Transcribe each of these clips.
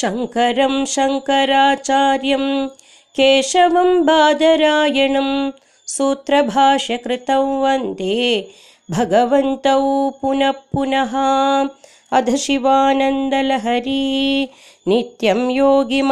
शङ्करं शङ्कराचार्यं केशवं बादरायणं सूत्रभाष्यकृतौ वन्दे भगवन्तौ पुनः पुनः। अध शिवानन्दलहरी नित्यं योगि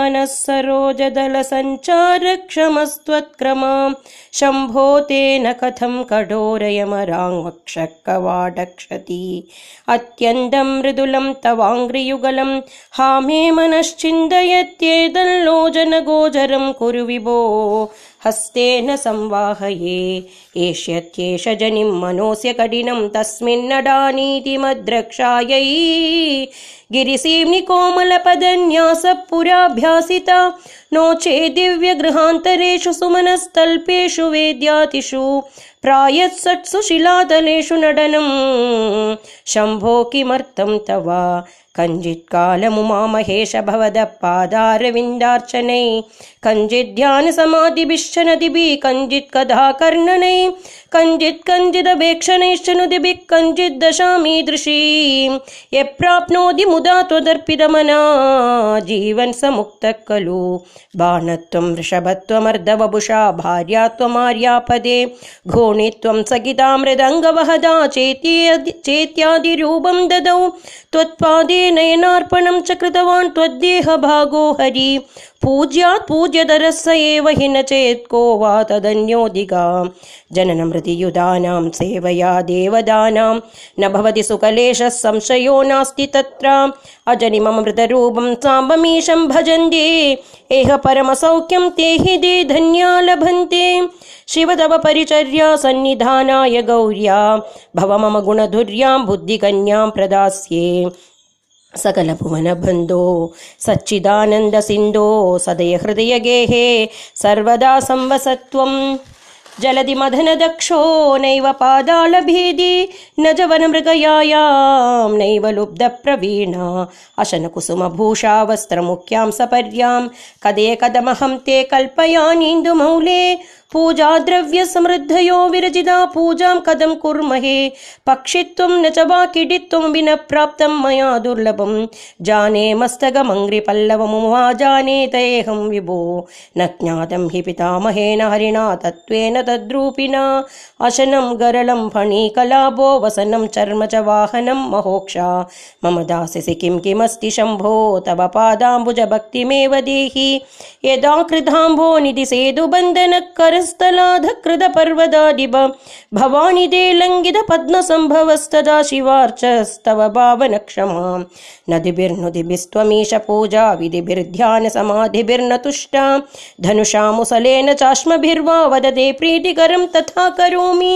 शम्भो तेन कथं कठोरयमराङ्क्षकवाडक्षति अत्यन्तं मृदुलं तवाङ्घ्रियुगलं हा मे मनश्चिन्तयत्येदल्लोजनगोचरं कुरु विभो हस्तेन संवाहये। एष्यत्येष जनिं मनोऽस्य कठिनं तस्मिन्नडानीति मद्रक्षायै गिरिसीम्नि कोमलपदन्यासपुराभ्यासिता नो चेत् दिव्यगृहान्तरेषु सुमनस्तल्पेषु वेद्यातिषु प्रायत्सत्सु शिलातलेषु नडनं। शम्भो किमर्थं तव? कञ्चित्कालमुमा महेश भवदः पादारविन्दार्चनै। कञ्चित् ध्यानसमाधिभिश्च कञ्चित् कदा कर्णनै कञ्चित् कञ्चिदपेक्षणैश्च नुदिभिः कञ्चित् दशामीदृशी यप्राप्नोति मुदा त्वदर्पितमना। जीवन् स मुक्तः खलु बाणत्वं वृषभत्वमर्धवपुषा भार्या त्वमार्यापदे घोणित्वं सगिता मृदङ्गवहदा चेत्यादिरूपं ददौ त्वत्पादे नयनार्पणं च कृतवान् त्वद्देहभागो हरि। पूज्यात् पूज्यतरः स एव हि न चेत् को वा तदन्योदिगा जननमृतियुधानां सेवया देवदानां न भवति सुकलेशः संशयो नास्ति तत्र अजनिमम मृतरूपं साम्बमीशं भजन्ते। एह परमसौख्यं ते हि दे धन्या लभन्ते। शिव तव परिचर्या सन्निधानाय गौर्या। भव मम गुणधुर्यां बुद्धिकन्यां प्रदास्ये। सकलभुवनबन्धो सच्चिदानन्दसिन्धो सदय हृदयगेहे सर्वदा संवसत्वम् जलदि मदनदक्षो नैव पादालभेदी न जवनमृगयायां नैव लुब्धप्रवीणा। अशनकुसुमभूषा वस्त्रमुख्यां सपर्यां। कदे कदमहं ते कल्पयानीन्दुमौले पूजाद्रव्यसमृद्धयो विरजिता पूजां कथं कुर्महे? पक्षित्वं न च वा किडित्वं विना प्राप्तं मया दुर्लभं। जाने मस्तकमङ्घ्रिपल्लवमुमा जाने तेऽहं विभो। न ज्ञातं हि पितामहेन हरिणा तत्त्वेन तद्रूपिणा। अशनं गरलं फणीकलाभो वसनं चर्म च वाहनं महोक्षा। मम दास्यसि किं किमस्ति शम्भो? तव पादाम्बुजभक्तिमेव देहि। यदा कृताम्भो निधि सेतुबन्धनकर स्थलाधकृतपर्वदादिव भवानि ते लङ्घित पद्मसम्भवस्तदा शिवार्चस्तव भावनक्षमां। नदिभिर्नुदिभिस्त्वमीश पूजा विधिभिर्ध्यान समाधिभिर्न तुष्टा धनुषा मुसलेन चाश्मभिर्वा वदते प्रीतिकरं तथा करोमि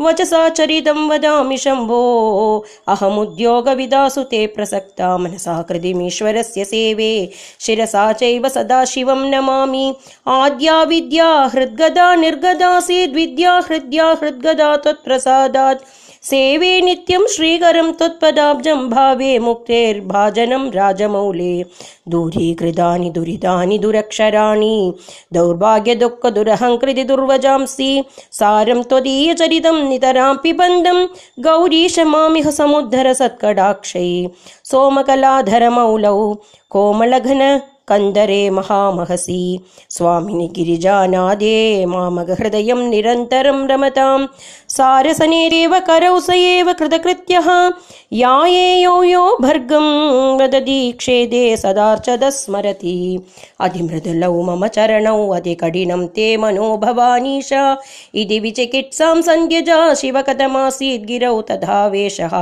वचसा चरितं वदामि शम्भो। अहमुद्योगविदासु ते प्रसक्ता मनसा कृतिमीश्वरस्य सेवे। शिरसा चैव सदा शिवं नमामि। आद्या विद्या हृद्गदा निर्गदासीद्विद्या हृद्या हृद्गदा त्वत्प्रसादात् सेवे नित्यं श्रीकरं त्वत्पदाब्जं भावे मुक्तेर्भाजनं राजमौले। दूरीकृतानि दुरितानि दुरक्षराणि दौर्भाग्यदुःखदुरहङ्कृति दुर्वजांसि सारं त्वदीयचरितं नितरां पिबन्दं गौरीश मामिह समुद्धर सत्कडाक्षै सोमकलाधरमौलौ कोमलघन कन्दरे महामहसि। स्वामिनि गिरिजानादे मामगहृदयं निरन्तरं रमतां। सारसनेरेव करौ स एव कृतकृत्यः। यायेयो यो भर्गं वदति क्षेदे सदार्चद स्मरति अधिमृदुलौ मम चरणौ अधिकठिनं ते मनो भवानीशा। इति विचिकित्सां सन्ध्यजा शिवकथमासीत् गिरौ तथा वेषः।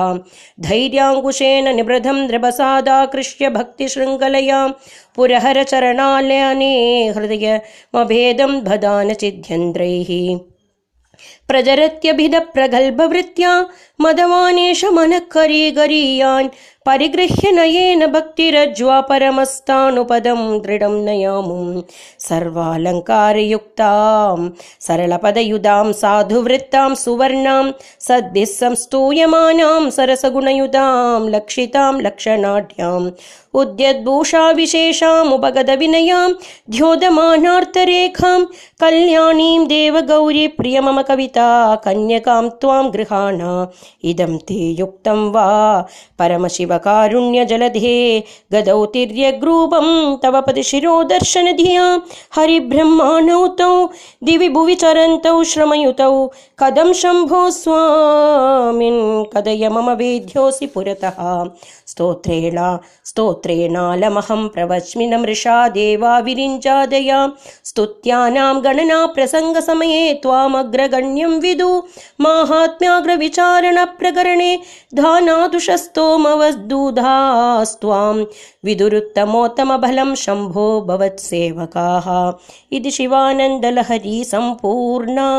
धैर्याङ्कुशेन निबृधं द्रभसादाकृष्य भक्तिशृङ्खलया पुरहर चरणालयने हृदयमभेदं भदान चिध्यन्द्रैः प्रजरत्यभिदप्रगल्भवृत्त्या मदवानेश मनः करीगरीयान् परिगृह्य नयेन भक्तिरज्वा परमस्तानुपदं दृढं नयामुं। सर्वालङ्कारयुक्तां सरलपदयुधां साधुवृत्तां सुवर्णां सद्भिः संस्तूयमानां सरसगुणयुतां लक्षितां लक्षणाढ्याम् उद्यद्भूषा विशेषामुपगतविनयां ध्योदमानार्थरेखां कल्याणीं देवगौरी प्रिय मम कविता कन्यकां त्वां गृहाण। इदं ते युक्तं वा। परमशिवकारुण्यजलधे गदौ तिर्यग्रूपं। तव पदि शिरोदर्शनधिया हरिब्रह्माणौ तौ दिवि भुवि चरन्तौ श्रमयुतौ। कदं शम्भो स्वामिन् कदय मम वेद्योऽसि पुरतः। स्तोत्रेण स्तोत्रेणालमहं प्रवच्मि न मृषा देवा विरिञ्चादया स्तुत्यानां गणना प्रसङ्गसमये त्वामग्रगण्यं विदु माहात्म्याग्रविचारणप्रकरणे धानादुषस्तोमवद्दुधास्त्वां विदुरुत्तमोत्तमबलं शम्भो भवत्सेवकाः। इति शिवानन्दलहरी सम्पूर्णा।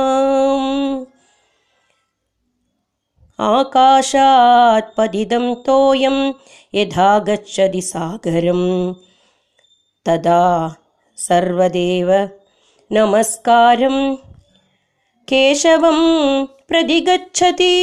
आकाशात्पदिदं तोयं यथा गच्छति सागरं तदा सर्वदेव नमस्कारं केशवं प्रतिगच्छति